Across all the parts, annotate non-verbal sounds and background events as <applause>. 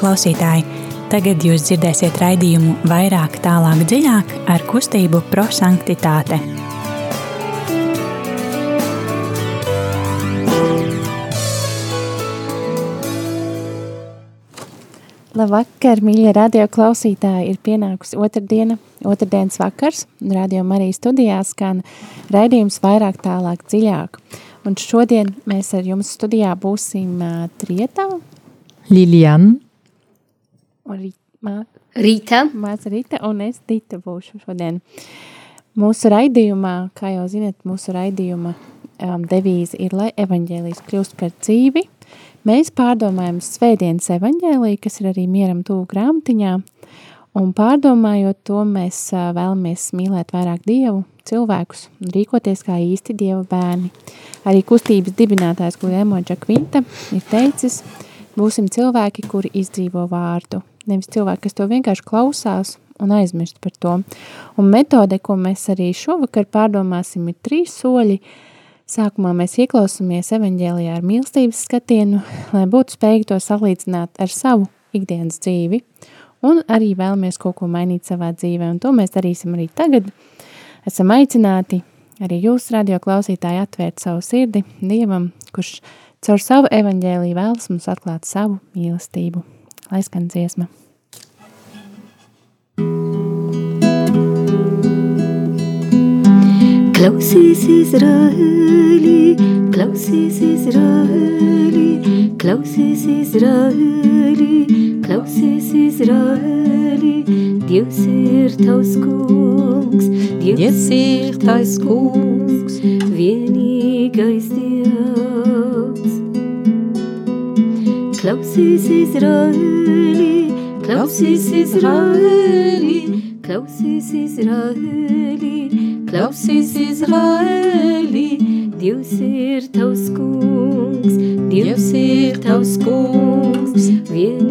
Klausītāji, tagad jūs dzirdēsiet raidījumu vairāk, tālāk, dziļāk ar kustību prosanktitāte. Labvakar, mīļie radio klausītāji! Ir pienākusi otrdiena, otrdienas vakars, un radio Marijas studijā skan raidījums vairāk, tālāk, dziļāk. Un šodien mēs ar jums studijā būsim uh, Trietā. Lilian. Un Rī, mā, Rīta. māca Rita un es Dita būšu šodien. Mūsu raidījumā, kā jau zinat, mūsu raidījuma um, devīze ir, lai evaņģēlijs kļūst par dzīvi. Mēs pārdomājam svētdienas evaņģēliju, kas ir arī mieram tuvu grāmatiņā, un pārdomājot to, mēs uh, vēlamies mīlēt vairāk Dievu, cilvēkus un rīkoties kā īsti Dieva bērni. Arī kustības dibinātājs Guillermo Džakvinta ir teicis, būsim cilvēki, kuri izdzīvo vārdu. Nevis cilvēki, kas to vienkārši klausās un aizmirst par to. Un metode, ko mēs arī šovakar pārdomāsim, ir trīs soļi. Sākumā mēs ieklausāmies evaņģēlijā ar mīlestības skatienu, lai būtu spējīgi to salīdzināt ar savu ikdienas dzīvi, un arī vēlamies kaut ko mainīt savā dzīvē, un to mēs darīsim arī tagad. Esam aicināti arī jūs, radio klausītāji, atvērt savu sirdi Dievam, kurš caur savu evaņģēliju vēlas mums atklāt savu mīlestību. Lai skan dziesma! Klausies Izraēlī, klausies Izraēlī, klausies Izraēlī, klausies Izraēlī. Dievs ir tavs kungs, Dievs ir tavs kungs, vienīgais Dievs. Klausies Izraēlī, klausies Izraēlī, klausies Izraēlī, klausies Izraēlī. Dievs ir tavs kungs, Dievs ir tavs kungs, vienīgais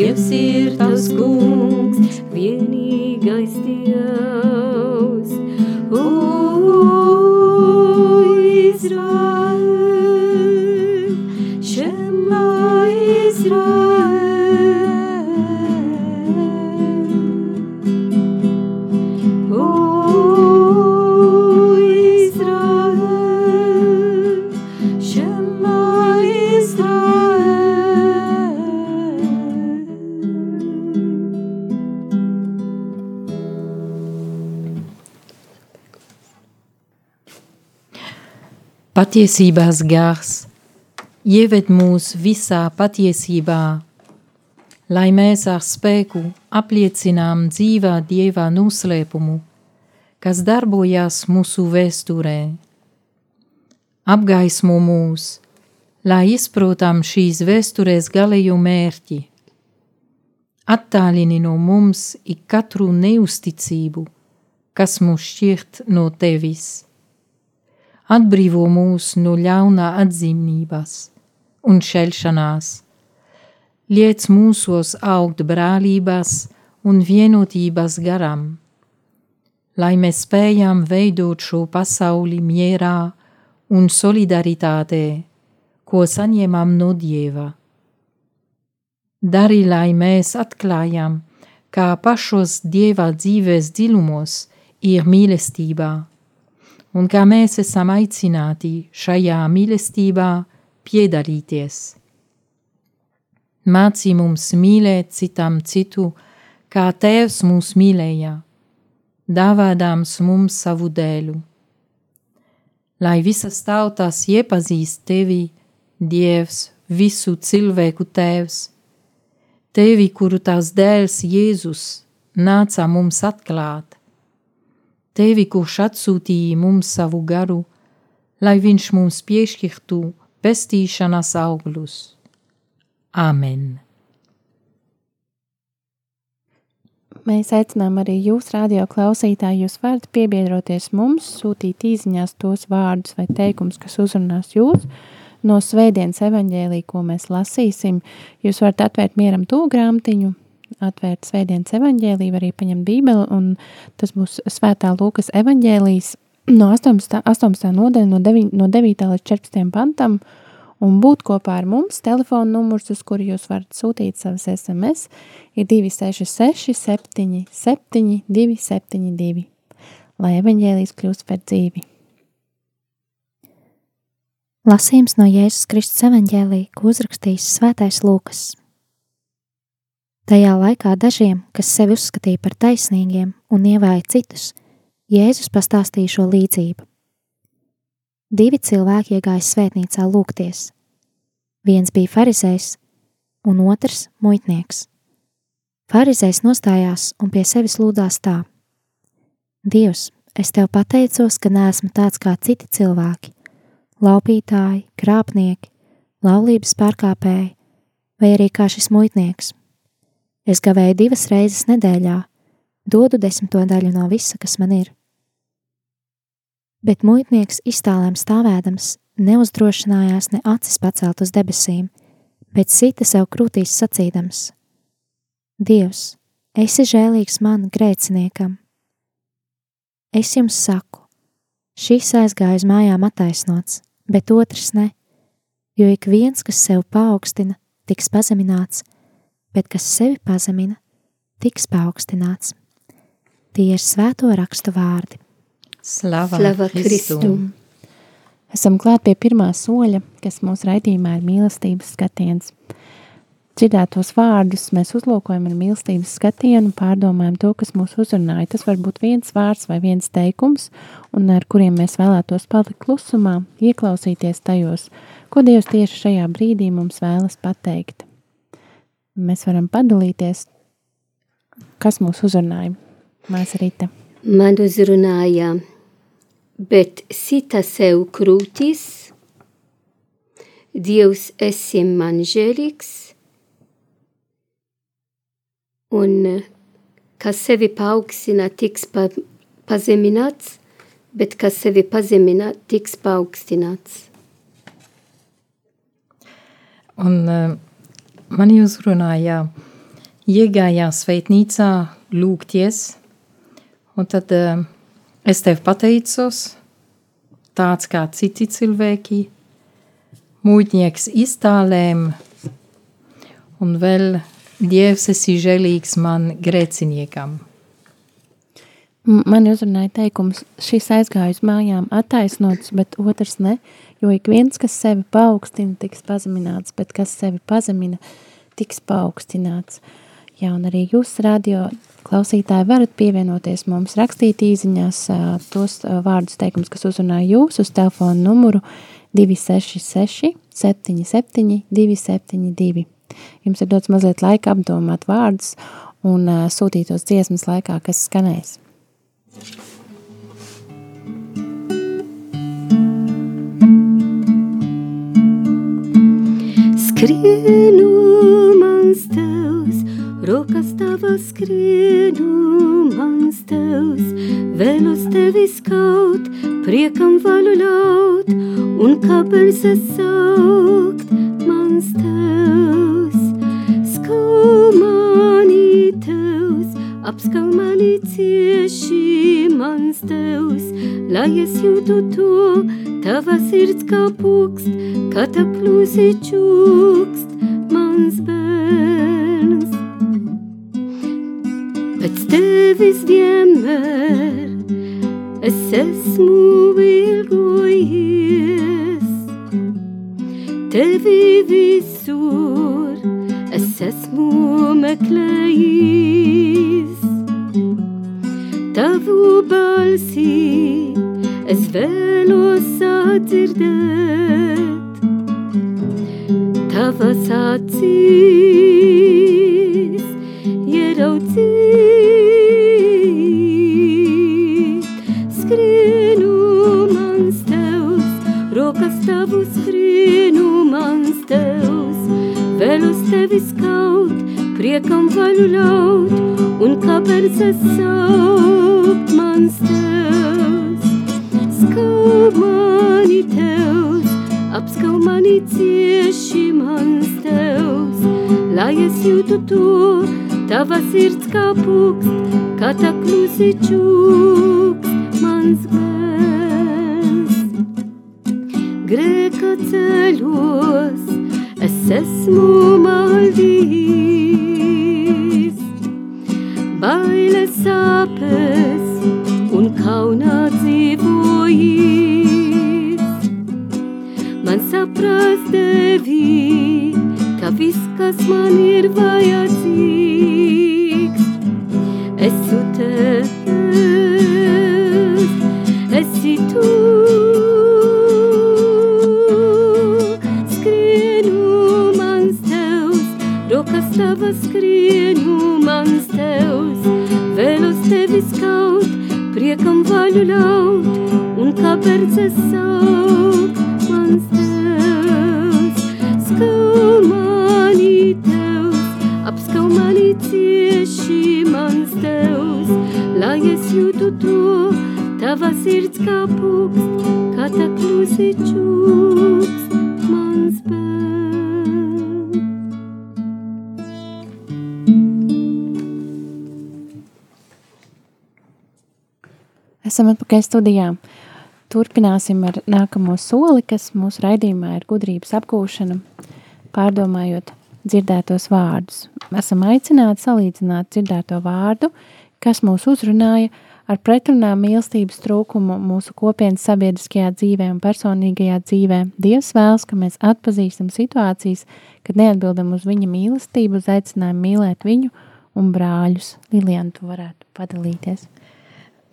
Dievs ir tavs kungs, vienīgais Dievs. Patiesībās gars, ieved mūs visā patiesībā, lai mēs ar spēku apliecinām dzīvā Dieva noslēpumu, kas darbojās mūsu vēsturē. Apgaismo mūs, lai izprotam šīs vēstures galējo mērķi. Attālini no mums ik katru neusticību, kas mūs šķirt no tevis atbrīvo mūs no ļaunā atzīmības un šķelšanās, liec mūsos augt brālības un vienotības garam, lai mēs spējam veidot šo pasauli mierā un solidaritātē, ko saņemam no Dieva. Dari, lai mēs atklājam, kā pašos Dieva dzīves dziļumos ir mīlestībā un kā mēs esam aicināti šajā mīlestībā piedalīties. Mācī mums mīlēt citam citu, kā Tēvs mūs mīlēja, dāvādams mums savu dēlu. Lai visas tautas iepazīst tevi, Dievs, visu cilvēku Tēvs, tevi, kuru tās dēls Jēzus nāca mums atklāt, tevi, kurš atsūtīja mums savu garu, lai viņš mums piešķirtu pestīšanas augļus. Āmen! Mēs aicinām arī jūs, radio klausītāji, jūs varat piebiedroties mums, sūtīt īsiņās tos vārdus vai teikumus, kas uzrunās jūs no svētdienas evaņģēlī, ko mēs lasīsim. Jūs varat atvērt mieram to grāmatiņu, atvērt svētdienas evaņģēlī, arī paņemt bībeli, un tas būs svētā Lūkas evaņģēlīs no 18. 18. nodaļa, no 9, no 9. līdz 14. pantam, un būt kopā ar mums. Telefona numurs, uz kuru jūs varat sūtīt savas SMS, ir 266 77 272, lai evaņģēlijas kļūst par dzīvi. Lasījums no Jēzus Kristus evaņģēlī, ko uzrakstījis Svētais Lūkas. Tajā laikā dažiem, kas sevi uzskatīja par taisnīgiem un ievēja citus, Jēzus pastāstīja šo līdzību. Divi cilvēki iegāja svētnīcā lūgties. Viens bija farizējs, un otrs - muitnieks. Farizējs nostājās un pie sevis lūdzās tā: Dievs, es tev pateicos, ka neesmu tāds kā citi cilvēki - laupītāji, krāpnieki, laulības pārkāpēji, vai arī kā šis muitnieks. Es gavēju divas reizes nedēļā, dodu desmito daļu no visa, kas man ir. Bet muitnieks iztālēm stāvēdams neuzdrošinājās ne acis pacelt uz debesīm, bet sita sev krūtīs sacīdams: Dievs, esi žēlīgs man, grēciniekam! Es jums saku, šis aizgāja uz mājām attaisnots, bet otrs ne, jo ik viens, kas sev paaugstina, tiks pazemināts, bet kas sevi pazemina, tiks paaugstināts. Tie ir svēto rakstu vārdi. Slava, Slava Kristum! Esam klāt pie pirmā soļa, kas mūsu raidījumā ir mīlestības skatiens. Dzirdētos vārdus mēs uzlūkojam ar mīlestības skatienu, pārdomājam to, kas mūs uzrunāja. Tas var būt viens vārds vai viens teikums, un ar kuriem mēs vēlētos palikt klusumā, ieklausīties tajos, ko Dievs tieši šajā brīdī mums vēlas pateikt. Mēs varam padalīties, kas mūs uzrunāja. Māsa Rīta. Man uzrunāja, bet sita sev krūtis, Dievs esi man žēlīgs, un kas sevi paaugstina, tiks pa, pazemināts, bet kas sevi pazemina, tiks paaugstināts. Un uh, mani uzrunāja, iegājā sveitnīcā lūgties, un tad uh, es tev pateicos, tāds kā citi cilvēki, mūģnieks iztālēm, un vēl Dievs esi žēlīgs man grēciniekam. M- Mani uzrunāja teikums, šis aizgāja uz mājām attaisnots, bet otrs ne, jo ik viens, kas sevi paaugstina, tiks pazemināts, bet kas sevi pazemina, tiks paaugstināts. Jā, un arī jūs, radio klausītāji, varat pievienoties mums, rakstīt īziņās ā, tos vārdus teikums, kas uzrunāja jūs uz telefonu numuru 266 77 272. Jums ir dots mazliet laika apdomāt vārdus un ā, sūtīt tos dziesmas laikā, kas skanēs. Skrienu mans tevs, rokas tavas skrienu mans tevs, vēl uz tevi skaut, priekam vaļu ļaut, un kāpēc es saukt mans tevs. Skau mani tevs, apskau mani cieši mans tevs, lai es jūtu to, tava sirds kā pūkst, kā tā plūsi čūkst, mans bērns. Pēc tevis vienmēr es esmu ilgojies, tevi visur es esmu meklējis. Tavu balsi es vēlos sadzirdēt, tavas acīs ieraudzīt. Skrienu mans tevs, rokas tavu skrienu mans tevs, vēl uz tevi skaut, priekam vaļu ļaut, un kāpēc es saukt mans tevs. Skau mani tevs, apskau mani cieši mans tevs, lai es jūtu to, tava sirds kā pūkst, kā tā klusi čūkst mans bērns. Grēka ceļos, es esmu maldījis, bailes sāpes un kaunā dzīvojis. Man saprast devi, ka viss, kas man ir vajadzīgs, esmu tevs, esi tu. Vēl uz tevi skaut, priekam vaļu ļaut, un kāpēc es saukt mans tevs. Skau mani tevs, apskau mani cieši mans tevs, lai es jūtu to, tava sirds kā pūkst, kā tā klusi Esam atpakaļ studijā. Turpināsim ar nākamo soli, kas mūsu raidījumā ir gudrības apgūšana, pārdomājot dzirdētos vārdus. Esam aicināti salīdzināt dzirdēto vārdu, kas mūs uzrunāja ar pretrunām mīlestības trūkumu mūsu kopienas sabiedriskajā dzīvē un personīgajā dzīvē. Dievs vēlas, ka mēs atpazīstam situācijas, kad neatbildam uz viņa mīlestību, uz aicinājumu mīlēt viņu un brāļus. Lilian, tu varētu padalīties.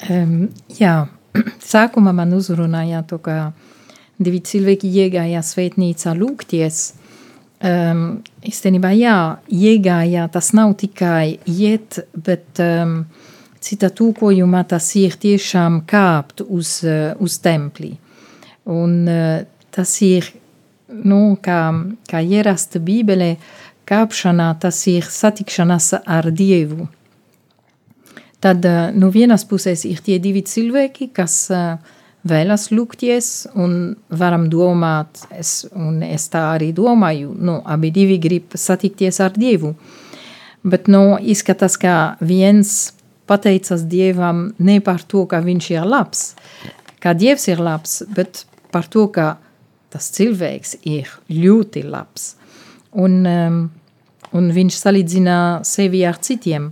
Um, jā, <clears throat> sākumā man uzrunāja to, ka divi cilvēki iegāja svētnīcā lūgties. Um, īstenībā, jā, iegāja, tas nav tikai iet, bet um, cita tūkojumā tas ir tiešām kāpt uz, uh, uz templi. Un uh, tas ir, nu, kā, kā ierasta bībele, kāpšanā tas ir satikšanās ar Dievu. Tad uh, no vienas puses ir tie divi cilvēki, kas uh, vēlas lūgties, un varam domāt, es, un es tā arī domāju, nu, abi divi grib satikties ar Dievu. Bet nu, izskatās, ka viens pateicas Dievam ne par to, ka viņš ir labs, ka Dievs ir labs, bet par to, ka tas cilvēks ir ļoti labs. Un, um, un viņš salīdzina sevi ar citiem.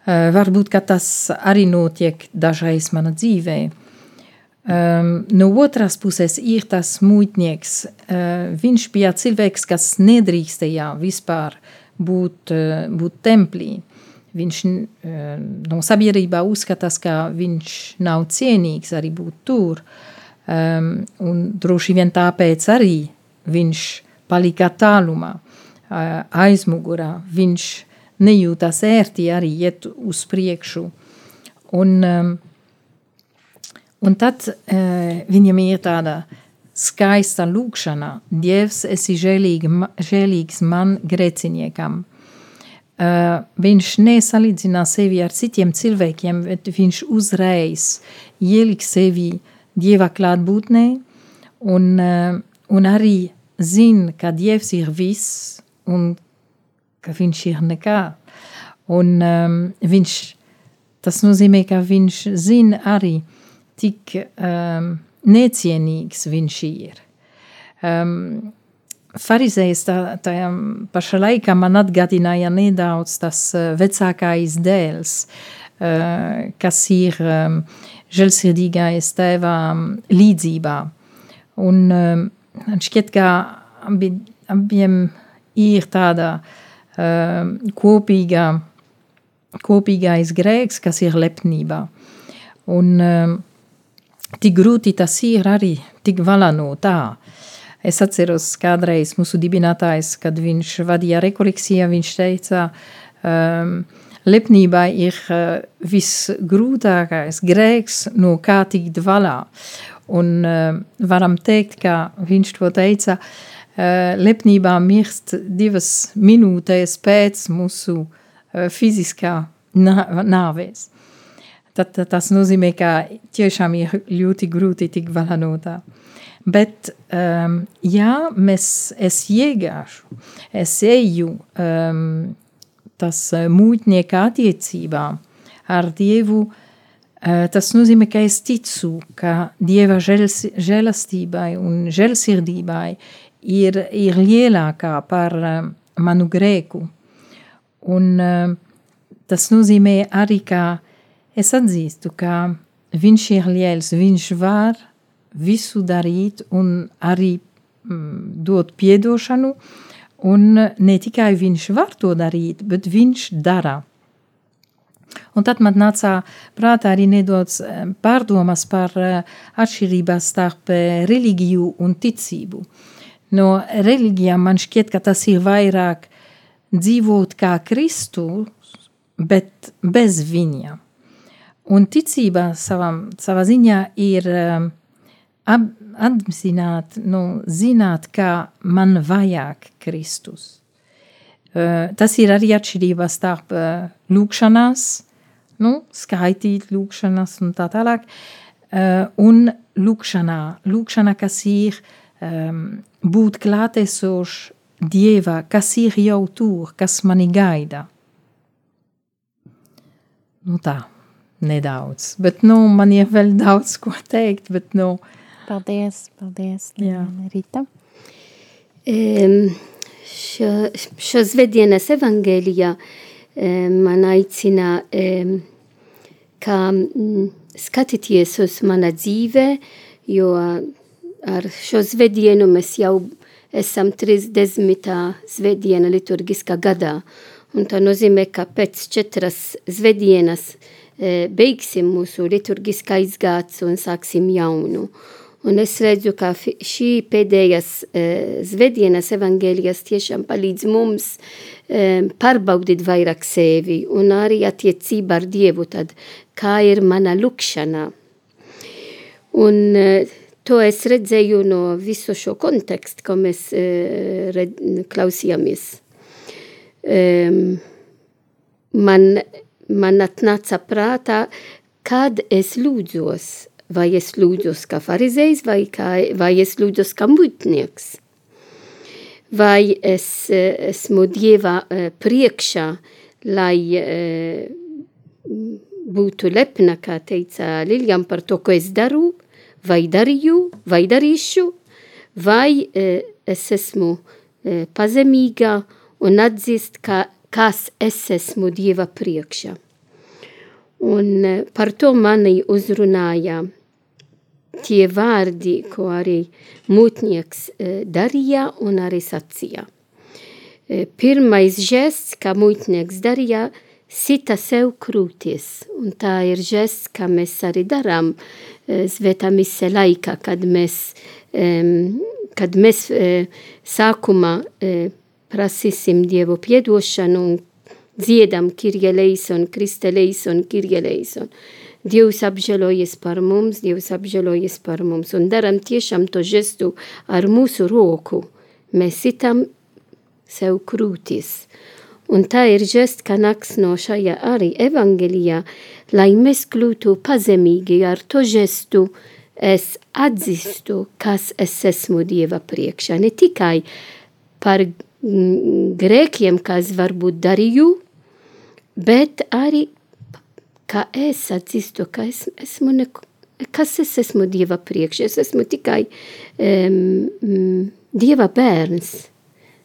Uh, varbūt tas arī notiek dažreiz manā dzīvē. Um, no otras puses ir tas muitnieks. Uh, viņš bija cilvēks, kas nedrīkstēja vispār būt, uh, būt templī. Viņš uh, no sabiedrībā uzskatās, ka viņš nav cienīgs arī būt tur. Um, un droši vien tāpēc arī viņš palika tālumā, uh, aizmugurā. Viņš nejūtas ērti arī iet uz priekšu. Un, um, un tad uh, viņam ir tāda skaista lūkšana. Dievs, esi žēlīgs man grēciniekam. Uh, viņš nesalīdzina sevi ar citiem cilvēkiem, bet viņš uzreiz ielik sevi Dieva klātbūtnē un, uh, un arī zina, ka Dievs ir viss un ka viņš ir nekā. Un um, viņš, tas nozīmē, ka viņš zina arī, cik um, necienīgs viņš ir. Um, Farizējs tā, tajā pašā laikā man atgādināja nedaudz tas uh, vecākais dēls. uh, kas ir um, žēlsirdīgais tēva um, līdzībā. Un um, šķiet, ka abi, abiem ir tāda um, kopīga, kopīgais grēks, kas ir lepnībā. Un um, tik grūti tas ir arī tik valā no tā. Es atceros kādreiz mūsu dibinātājs, kad viņš vadīja rekolekciju, viņš teica, um, lepnība ir uh, visgrūtākais grēks, no kā tikt valā. Un uh, varam teikt, ka viņš to teica, uh, lepnībā mirst divas minūtes pēc mūsu uh, fiziskā nāvēs. Tad, tas nozīmē, ka tiešām ir ļoti grūti tik valā no tā. Bet, um, ja mēs, es iegāšu, es eju um, tas mūtnieka attiecībā ar Dievu, uh, tas nozīmē, ka es ticu, ka Dieva žēlastībai un žēlsirdībai ir, ir lielākā par uh, manu grēku. Un uh, tas nozīmē arī, ka Es atzīstu, ka viņš ir liels, viņš var visu darīt un arī mm, dot piedošanu, un ne tikai viņš var to darīt, bet viņš dara. Un tad man nāca prātā arī nedaudz eh, pārdomas par eh, atšķirībās starp eh, reliģiju un ticību. No reliģijām man šķiet, ka tas ir vairāk dzīvot kā Kristus, bet bez viņa. Un ticība savam, savā ziņā ir um, ap, apzināt, nu, zināt, kā man vajag Kristus. Uh, tas ir arī atšķirība starp uh, lūkšanās, nu, skaitīt lūkšanas un tā tālāk, uh, un lūkšanā, lūkšanā, kas ir um, būt klātesoši Dieva, kas ir jau tur, kas mani gaida. Nu tā nedaudz. Bet, nu, man ir vēl daudz ko teikt, bet, nu. Paldies, paldies, Jā. Rita. Um, šo, šo svētdienas evangēlijā um, man aicina, um, kā um, skatīties uz mana dzīve, jo ar šo svētdienu mēs jau esam 30. svētdiena liturgiskā gadā. Un tā nozīmē, ka pēc četras svētdienas uh, E, beigsim mūsu liturgiskais gads un sāksim jaunu. Un es redzu, ka šī pēdējās e, svētdienas evaņģēlijas tiešām palīdz mums e, pārbaudīt vairāk sevi un arī attiecību ar Dievu, tad kā ir mana lūkšana. Un to es redzēju no visu šo kontekstu, ko mēs klausījāmies. Man man atnāca prātā, kad es lūdzos, vai es lūdzos kā farizējs, vai, kā, vai es lūdzos kā mutnieks. Vai es esmu Dieva priekšā, lai būtu lepna, kā teica Liljam, par to, ko es daru, vai darīju, vai darīšu, vai eh, es esmu pazemīga un atzīst, ka kas es esmu Dieva priekšā. Un e, par to mani uzrunāja tie vārdi, ko arī mūtnieks e, darīja un arī sacīja. E, pirmais žests, kā mūtnieks darīja, sita sev krūtis, un tā ir žests, kā mēs arī darām svētā mise laikā, kad mēs, kad mēs sākumā prasīsim Dievu piedošanu un dziedam Kirja Leison, Krista Leison, Kirja Leison. Dievs apžēlojies par mums, Dievs apžēlojies par mums un daram tiešām to žestu ar mūsu roku. Mēs sitam sev krūtis. Un tā ir žest, ka nāks no šajā arī evangelijā, lai mēs kļūtu pazemīgi ar to žestu, es atzīstu, kas es esmu Dieva priekšā. Ne tikai par grēkiem, kas varbūt darīju, bet arī kā es atzīstu, ka es esmu neko, kas es esmu Dieva priekš, es esmu tikai um, Dieva bērns,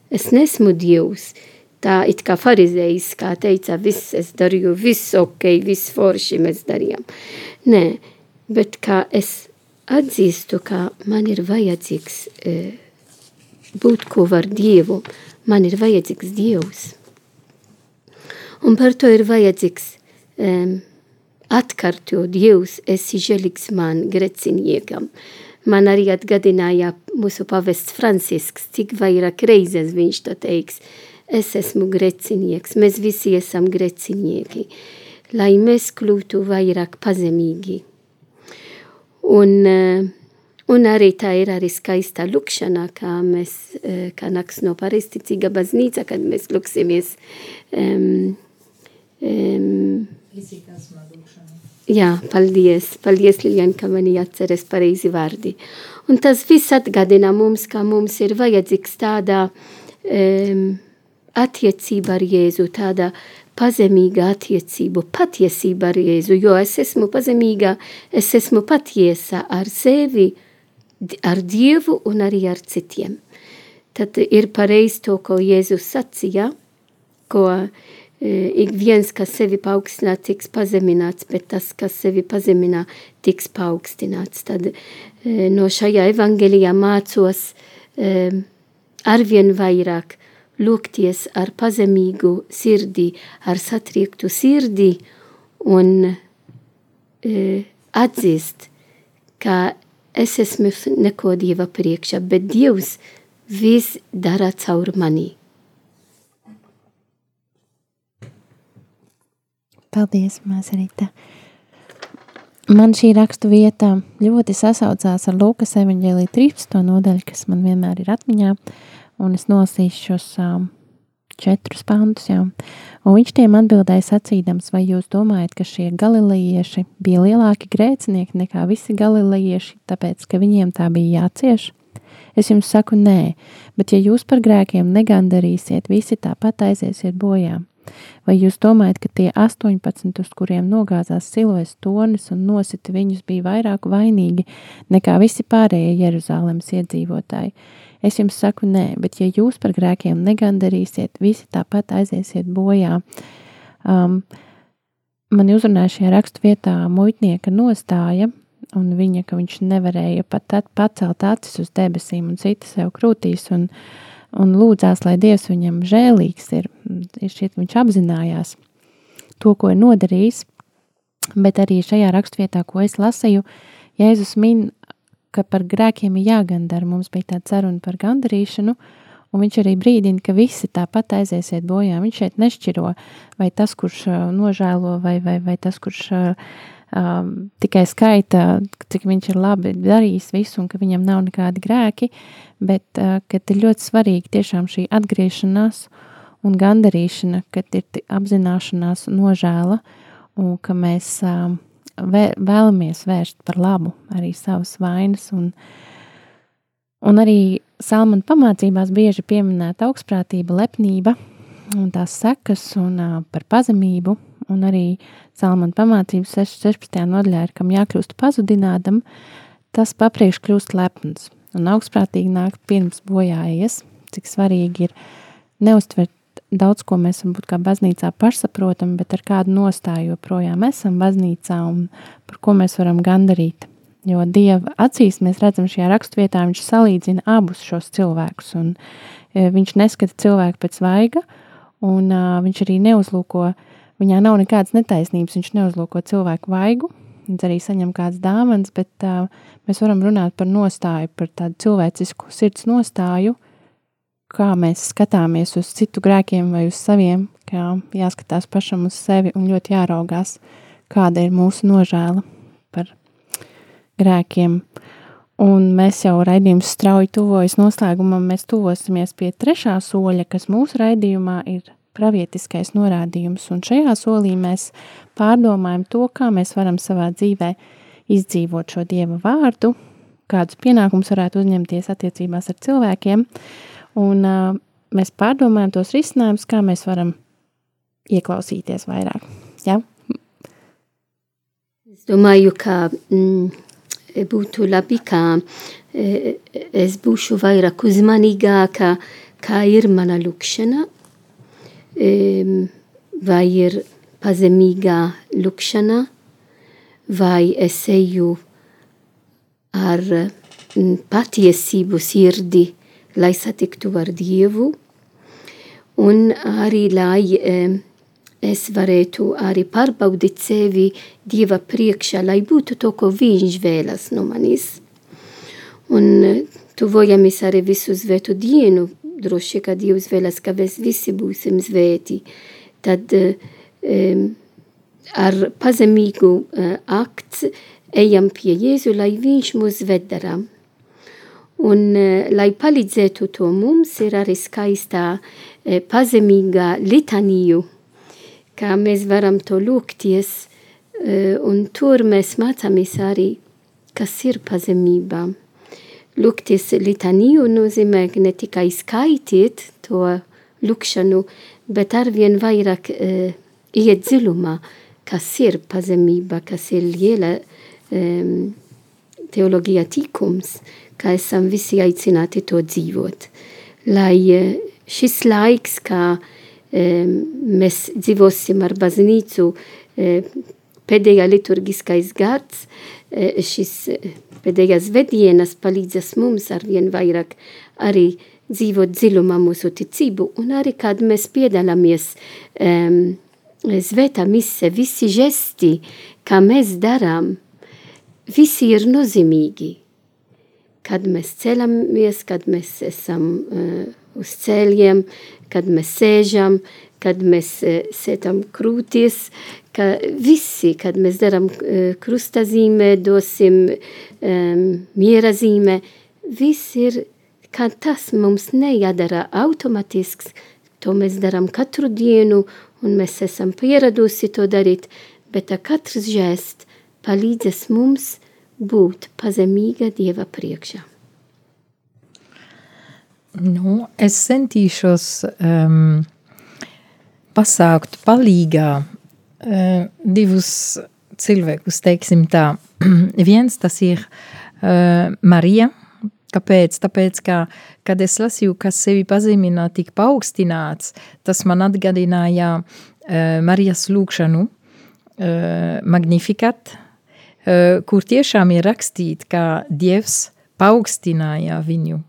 es nesmu Dievs. Tā it kā farizējs, kā teica, viss es darīju, viss ok, viss forši mēs darījām. Nē, bet kā es atzīstu, ka man ir vajadzīgs e, būt ko var Dievu, man ir vajadzīgs Dievs. Un par to ir vajadzīgs um, atkārtot Dievs, esi žēlīgs man, grēciniekam. Man arī atgādināja mūsu pavests Francisks, cik vairāk reizes viņš to teiks. Es esmu grēcinieks, mēs visi esam grēcinieki, lai mēs kļūtu vairāk pazemīgi. Un, un arī tā ir arī skaista lukšana, kā mēs, kā naks no pareisticīga baznīca, kad mēs luksimies um, um, Jā, paldies, paldies Lilian, ka mani atceres pareizi vārdi. Un tas viss atgādina mums, ka mums ir vajadzīgs tāda um, attiecība ar Jēzu, tāda pazemīga attiecība, patiesība ar Jēzu, jo es esmu pazemīga, es esmu patiesa ar sevi, ar Dievu un arī ar citiem. Tad ir pareizi to, ko Jēzus sacīja, ko ik viens, kas sevi paaugstinā, tiks pazemināts, bet tas, kas sevi pazeminā, tiks paaugstināts. Tad no šajā evangelijā mācos arvien vairāk lūgties ar pazemīgu sirdi, ar satriektu sirdi un atzīst, ka es esmu neko Dieva priekšā, bet Dievs viss dara caur mani. Paldies, Māsarīta. Man šī rakstu vieta ļoti sasaucās ar Lūkas evaņģēlī 13. nodaļu, kas man vienmēr ir atmiņā, un es nolasīšu šos um, četrus pantus, jā. Un viņš tiem atbildēja sacīdams, vai jūs domājat, ka šie galilejieši bija lielāki grēcinieki nekā visi galilejieši, tāpēc, ka viņiem tā bija jācieš? Es jums saku nē, bet ja jūs par grēkiem negandarīsiet, visi tāpat aiziesiet bojām. Vai jūs domājat, ka tie 18, uz kuriem nogāzās silojas tonis un nosita viņus, bija vairāk vainīgi nekā visi pārējie Jeruzālēmas iedzīvotāji? Es jums saku, nē, bet ja jūs par grēkiem negandarīsiet, visi tāpat aiziesiet bojā. Um, man uzrunāja šajā rakstu vietā muitnieka nostāja, un viņa, ka viņš nevarēja pat pacelt acis uz debesīm un cita sev krūtīs, un, un lūdzās, lai Dievs viņam žēlīgs ir. Šķiet, viņš apzinājās to, ko ir nodarījis, bet arī šajā rakstvietā, ko es lasīju, Jēzus min, ka par grēkiem ir jāgandara. Mums bija tāda saruna par gandarīšanu, un viņš arī brīdina, ka visi tāpat aiziesiet bojā. Viņš šeit nešķiro, vai tas, kurš nožēlo, vai, vai, vai tas, kurš um, tikai skaita, cik viņš ir labi darījis visu un ka viņam nav nekādi grēki, bet uh, ir ļoti svarīgi tiešām šī atgriešanās un gandarīšana, kad ir apzināšanās nožēla un ka mēs um, vē, vēlamies vērst par labu arī savas vainas un, un arī Salmana pamācībās bieži pieminēta augstprātība, lepnība un tās sekas un uh, par pazemību un arī Salmana pamācības 16. nodaļā ir, kam jākļūst pazudinātam, tas papriekš kļūst lepns un augstprātīgi nāk pirms bojājies, cik svarīgi ir neuztvert daudz, ko mēs varbūt kā baznīcā pašsaprotam, bet ar kādu nostāju joprojām esam baznīcā un par ko mēs varam gandarīt. Jo Dieva acīs mēs redzam šajā rakstvietā, viņš salīdzina abus šos cilvēkus, un e, viņš neskata cilvēku pēc vaiga, un uh, viņš arī neuzlūko Viņā nav nekādas netaisnības, viņš neuzlūko cilvēku vaigu, viņš arī saņem kādas dāvanas, bet uh, mēs varam runāt par nostāju, par tādu cilvēcisku sirds nostāju, kā mēs skatāmies uz citu grēkiem vai uz saviem, kā jāskatās pašam uz sevi un ļoti jāraugās, kāda ir mūsu nožēla par grēkiem. Un mēs jau raidījums strauji tuvojas noslēgumam, mēs tuvosimies pie trešā soļa, kas mūsu raidījumā ir pravietiskais norādījums, un šajā solī mēs pārdomājam to, kā mēs varam savā dzīvē izdzīvot šo Dieva vārdu, kādus pienākumus varētu uzņemties attiecībās ar cilvēkiem, un uh, mēs pārdomājam tos risinājumus, kā mēs varam ieklausīties vairāk. Ja? Es domāju, ka mm, būtu labi, ka e, es būšu vairāk uzmanīgāka, kā ir mana lūkšana, um, vai ir pazemīgā lukšana, vai es eju ar mm, patiesību sirdi, lai satiktu ar Dievu, un arī lai um, es varētu arī pārbaudīt sevi Dieva priekšā, lai būtu to, ko viņš vēlas no manis. Un eh, tuvojamies arī visu svētu dienu, droši, ka Dievs vēlas, ka mēs visi būsim svēti. Tad um, ar pazemīgu uh, akts ejam pie Jēzu, lai viņš mūs vedara. Un, uh, lai palīdzētu to mums, ir arī skaistā uh, pazemīga litaniju, kā mēs varam to lūgties, un tur mēs mācāmies arī, kas ir pazemība. Lūgties litaniju nozīmē ne tikai skaitīt to lūkšanu, bet arvien vairāk uh, iet dziļumā, kas ir pazemība, kas ir liela um, teoloģija tikums, kā esam visi aicināti to dzīvot. Lai uh, šis laiks, kā mēs dzīvosim ar baznīcu pēdējā liturgiskais gads, šis pēdējās vedienas palīdzas mums ar vien vairāk arī dzīvot dziļumā mūsu ticību, un arī, kad mēs piedalāmies um, svētā mise, visi žesti, kā mēs darām, visi ir nozīmīgi. Kad mēs celamies, kad mēs esam uh, uz ceļiem, kad mēs sēžam, kad mēs uh, sētam krūties, ka visi, kad mēs darām uh, krustazīmē, dosim um, miera zīmē, viss ir, ka tas mums nejādara automātisks, to mēs darām katru dienu, un mēs esam pieradusi to darīt, bet katrs žēst palīdzēs mums būt pazemīga Dieva priekšā. Nu, es centīšos um, pasākt palīgā uh, divus cilvēkus, teiksim tā. <clears throat> Viens tas ir uh, Marija. Kāpēc? Tāpēc, ka, kad es lasīju, kas sevi pazemina tik paaugstināts, tas man atgādināja uh, Marijas lūkšanu, uh, Magnificat, kur tiešām ir rakstīt, ka Dievs paaugstināja viņu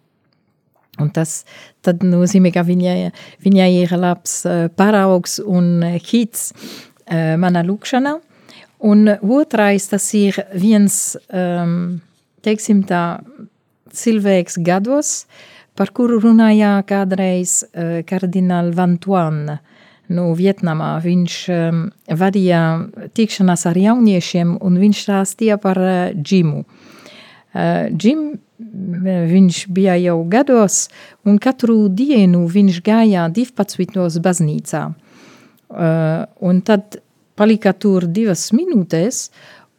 Un tas nozīmē, ka viņai, viņai ir labs uh, paraugs un hits uh, mana lūkšana. Un otrais tas ir viens, um, teiksim tā, cilvēks gados, par kuru runāja kādreiz uh, kardināli Vantuan no Vietnamā. Viņš um, vadīja tikšanās ar jauniešiem un viņš stāstīja par uh, džimu. Uh, džim viņš bija jau gados, un katru dienu viņš gāja 12. baznīcā. Uh, un tad palika tur divas minūtes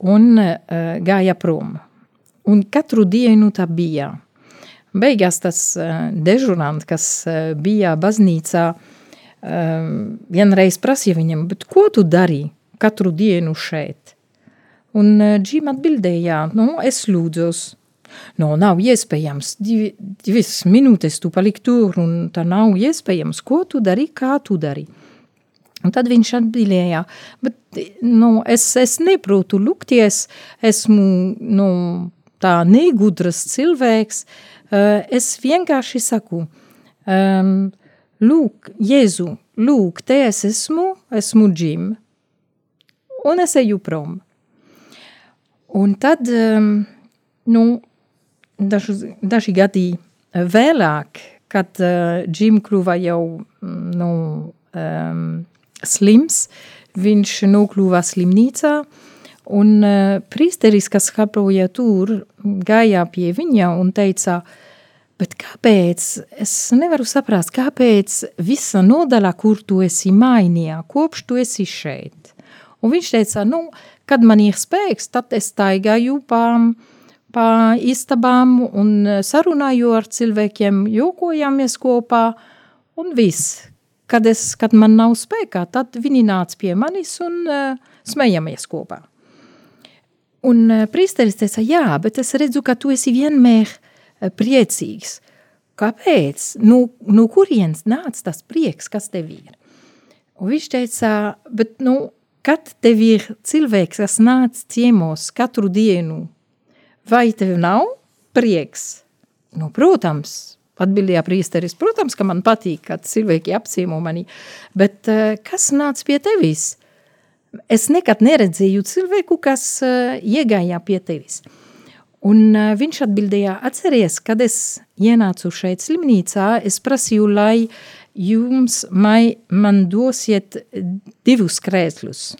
un uh, gāja prom. Un katru dienu tā bija. Beigās tas uh, dežurants, kas uh, bija baznīcā, uh, vienreiz prasīja viņam, ko tu dari katru dienu šeit? Un Džim atbildēja, nu, es lūdzos. No, nav iespējams. Divi, divas minūtes tu paliki tur, un tā nav iespējams. Ko tu dari, kā tu dari? Un tad viņš atbildēja, bet nu, es, es neprotu lūgties, esmu nu, tā negudras cilvēks. Es vienkārši saku, um, lūk, Jēzu, lūk, te es esmu, esmu džim, un es eju prom. Un tad, um, nu, dažu, daži gadi vēlāk, kad uh, Jim kļuva jau nu, um, slims, viņš nokļuva slimnīcā, un uh, priesteris, kas kaproja tur, gāja pie viņa un teica, bet kāpēc, es nevaru saprast, kāpēc visa nodala, kur tu esi mainījā, kopš tu esi šeit. Un viņš teica, nu, kad man ir spēks, tad es taigāju pa pa istabām un sarunāju ar cilvēkiem, jokojamies kopā un viss. Kad, es, kad man nav spēkā, tad viņi nāca pie manis un uh, smejamies kopā. Un uh, prīsteris teica, jā, bet es redzu, ka tu esi vienmēr uh, priecīgs. Kāpēc? Nu, nu kurienes nāc tas prieks, kas tev ir? Un viņš teica, bet, nu, kad tev ir cilvēks, kas nāc ciemos katru dienu, vai tev nav prieks? Nu, protams, atbildēja priesteris, protams, ka man patīk, kad cilvēki apciemo mani, bet uh, kas nāc pie tevis? Es nekad neredzēju cilvēku, kas uh, iegāja pie tevis. Un uh, viņš atbildēja, atceries, kad es ienācu šeit slimnīcā, es prasīju, lai jums mai, man dosiet divus krēslus.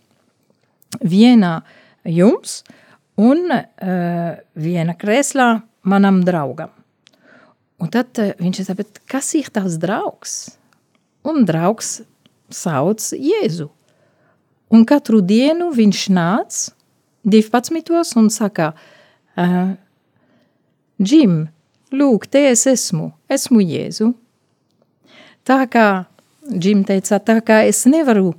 Vienā jums un uh, viena krēslā manam draugam. Un tad uh, viņš teica, kas ir tās draugs? Un draugs sauc Jēzu. Un katru dienu viņš nāc 12. un saka, uh, Džim, lūk, te es esmu, esmu Jēzu. Tā kā Džim teica, tā kā es nevaru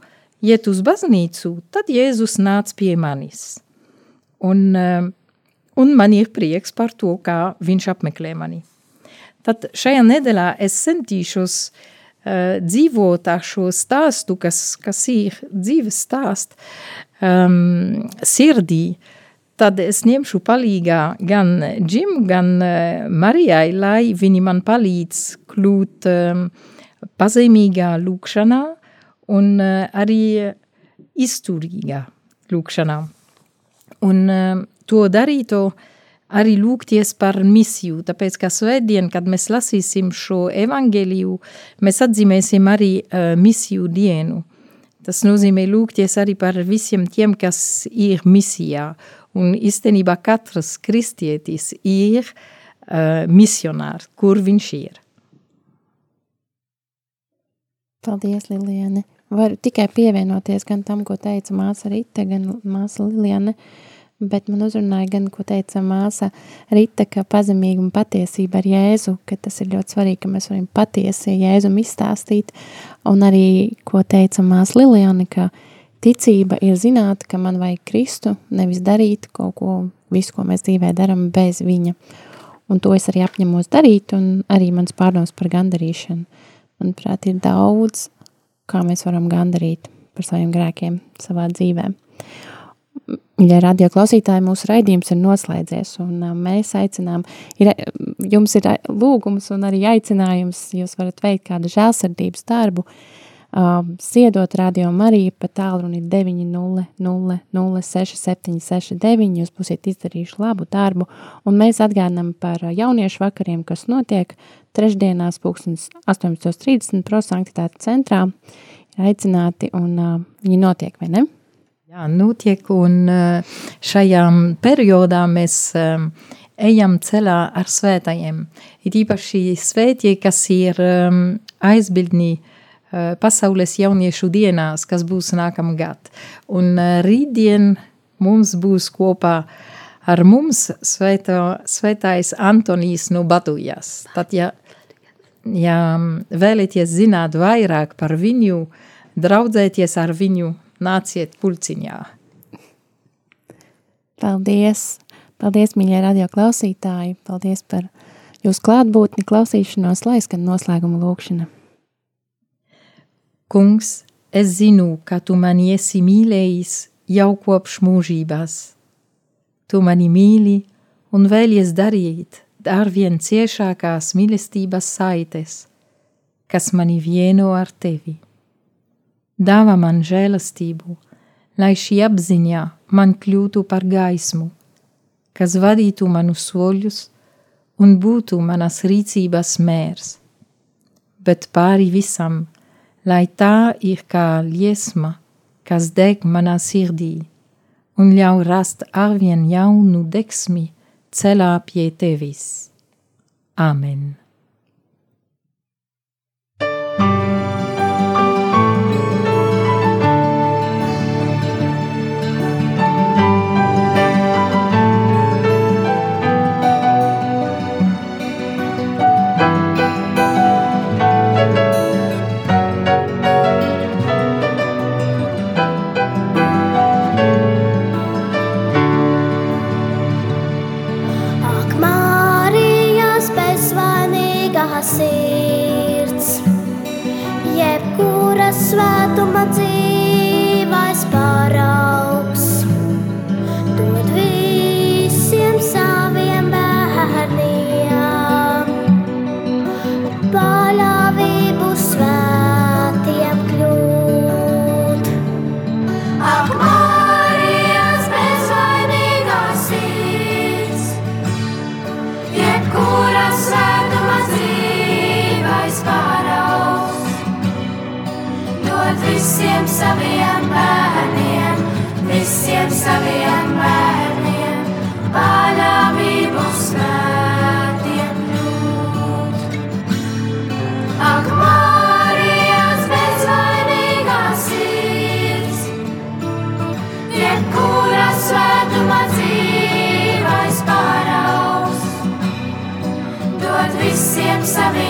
iet uz baznīcu, tad Jēzus nāca pie manis. Un, um, un man ir prieks par to, kā viņš apmeklē mani. Tad šajā nedēļā es centīšos uh, dzīvot ar šo stāstu, kas, kas ir dzīves stāsts, um, sirdī, tad es ņemšu palīgā gan Džim, gan uh, Marijai, lai viņi man palīdz kļūt um, pazemīgā lūkšanā un uh, arī izturīgā lūkšanā. Un uh, to darītu arī lūgties par misiju, tāpēc, ka svētdien, kad mēs lasīsim šo evangeliju, mēs atzīmēsim arī uh, misiju dienu. Tas nozīmē lūgties arī par visiem tiem, kas ir misijā. Un īstenībā katrs kristietis ir uh, misionārs, kur viņš ir. Paldies, Liliane. Varu tikai pievienoties gan tam, ko teica māsa Rita, gan māsa Liliane, bet man uzrunāja gan, ko teica māsa Rita, ka pazemīga un patiesība ar Jēzu, ka tas ir ļoti svarīgi, ka mēs varam patiesi Jēzum izstāstīt, un arī, ko teica māsa Liliane, ka ticība ir zināt, ka man vajag Kristu, nevis darīt kaut ko, visu, ko mēs dzīvē daram bez viņa. Un to es arī apņemos darīt, un arī mans pārdoms par gandarīšanu manuprāt, ir daudz, kā mēs varam gandarīt par saviem grēkiem savā dzīvē. Ja radio klausītāji mūsu raidījums ir noslēdzies un mēs aicinām, ir, jums ir lūgums un arī aicinājums, jūs varat veikt kādu žēlsardības darbu, siedot radio Mariju pa tālruni 900-6769, jūs būsiet izdarījuši labu darbu, un mēs atgādinām par jauniešu vakariem, kas notiek trešdienās pūkstens 18.30 prosanktitāte centrā, aicināti un uh, viņi notiek, vai ne? Jā, notiek, un šajā periodā mēs um, ejam ceļā ar svētajiem. Ir īpaši svētie, kas ir um, aizbildni uh, pasaules jauniešu dienās, kas būs nākamgad. Un uh, rītdien mums būs kopā ar mums svētā, svētais Antonijs no Batujas. Tad, ja ja vēlaties zināt vairāk par viņu, draudzēties ar viņu, nāciet pulciņā. Paldies! Paldies, mīļie radio klausītāji! Paldies par jūsu klātbūtni, klausīšanos, lai skan noslēguma lūkšana. Kungs, es zinu, ka tu mani esi mīlējis jau kopš mūžībās. Tu mani mīli un vēlies darīt arvien ciešākās mīlestības saites, kas mani vieno ar tevi. Dāvā man žēlastību, lai šī apziņā man kļūtu par gaismu, kas vadītu manu soļus un būtu manas rīcības mērs. Bet pāri visam, lai tā ir kā liesma, kas deg manā sirdī un ļauj rast arvien jaunu deksmi ceļā pie tevis. Āmen!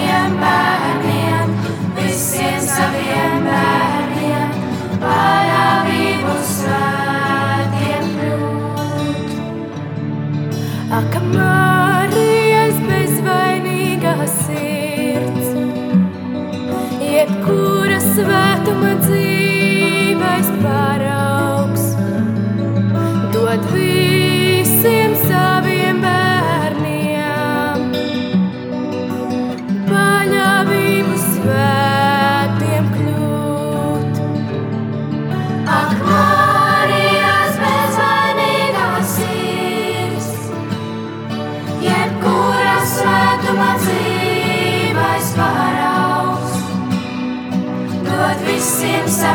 Saviem bērniem, visiem saviem bērniem, paļāvību svētiem kļūt. Ak, Marijas bezvainīgā sirds, jebkura svētuma dzīvais paraugs,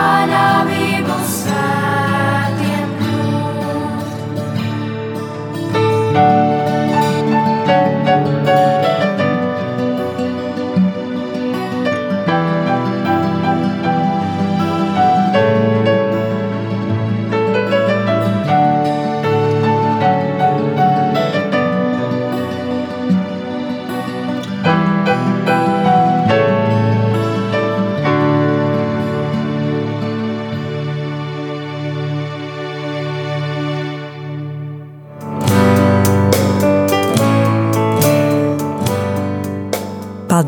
paļāvību svētiem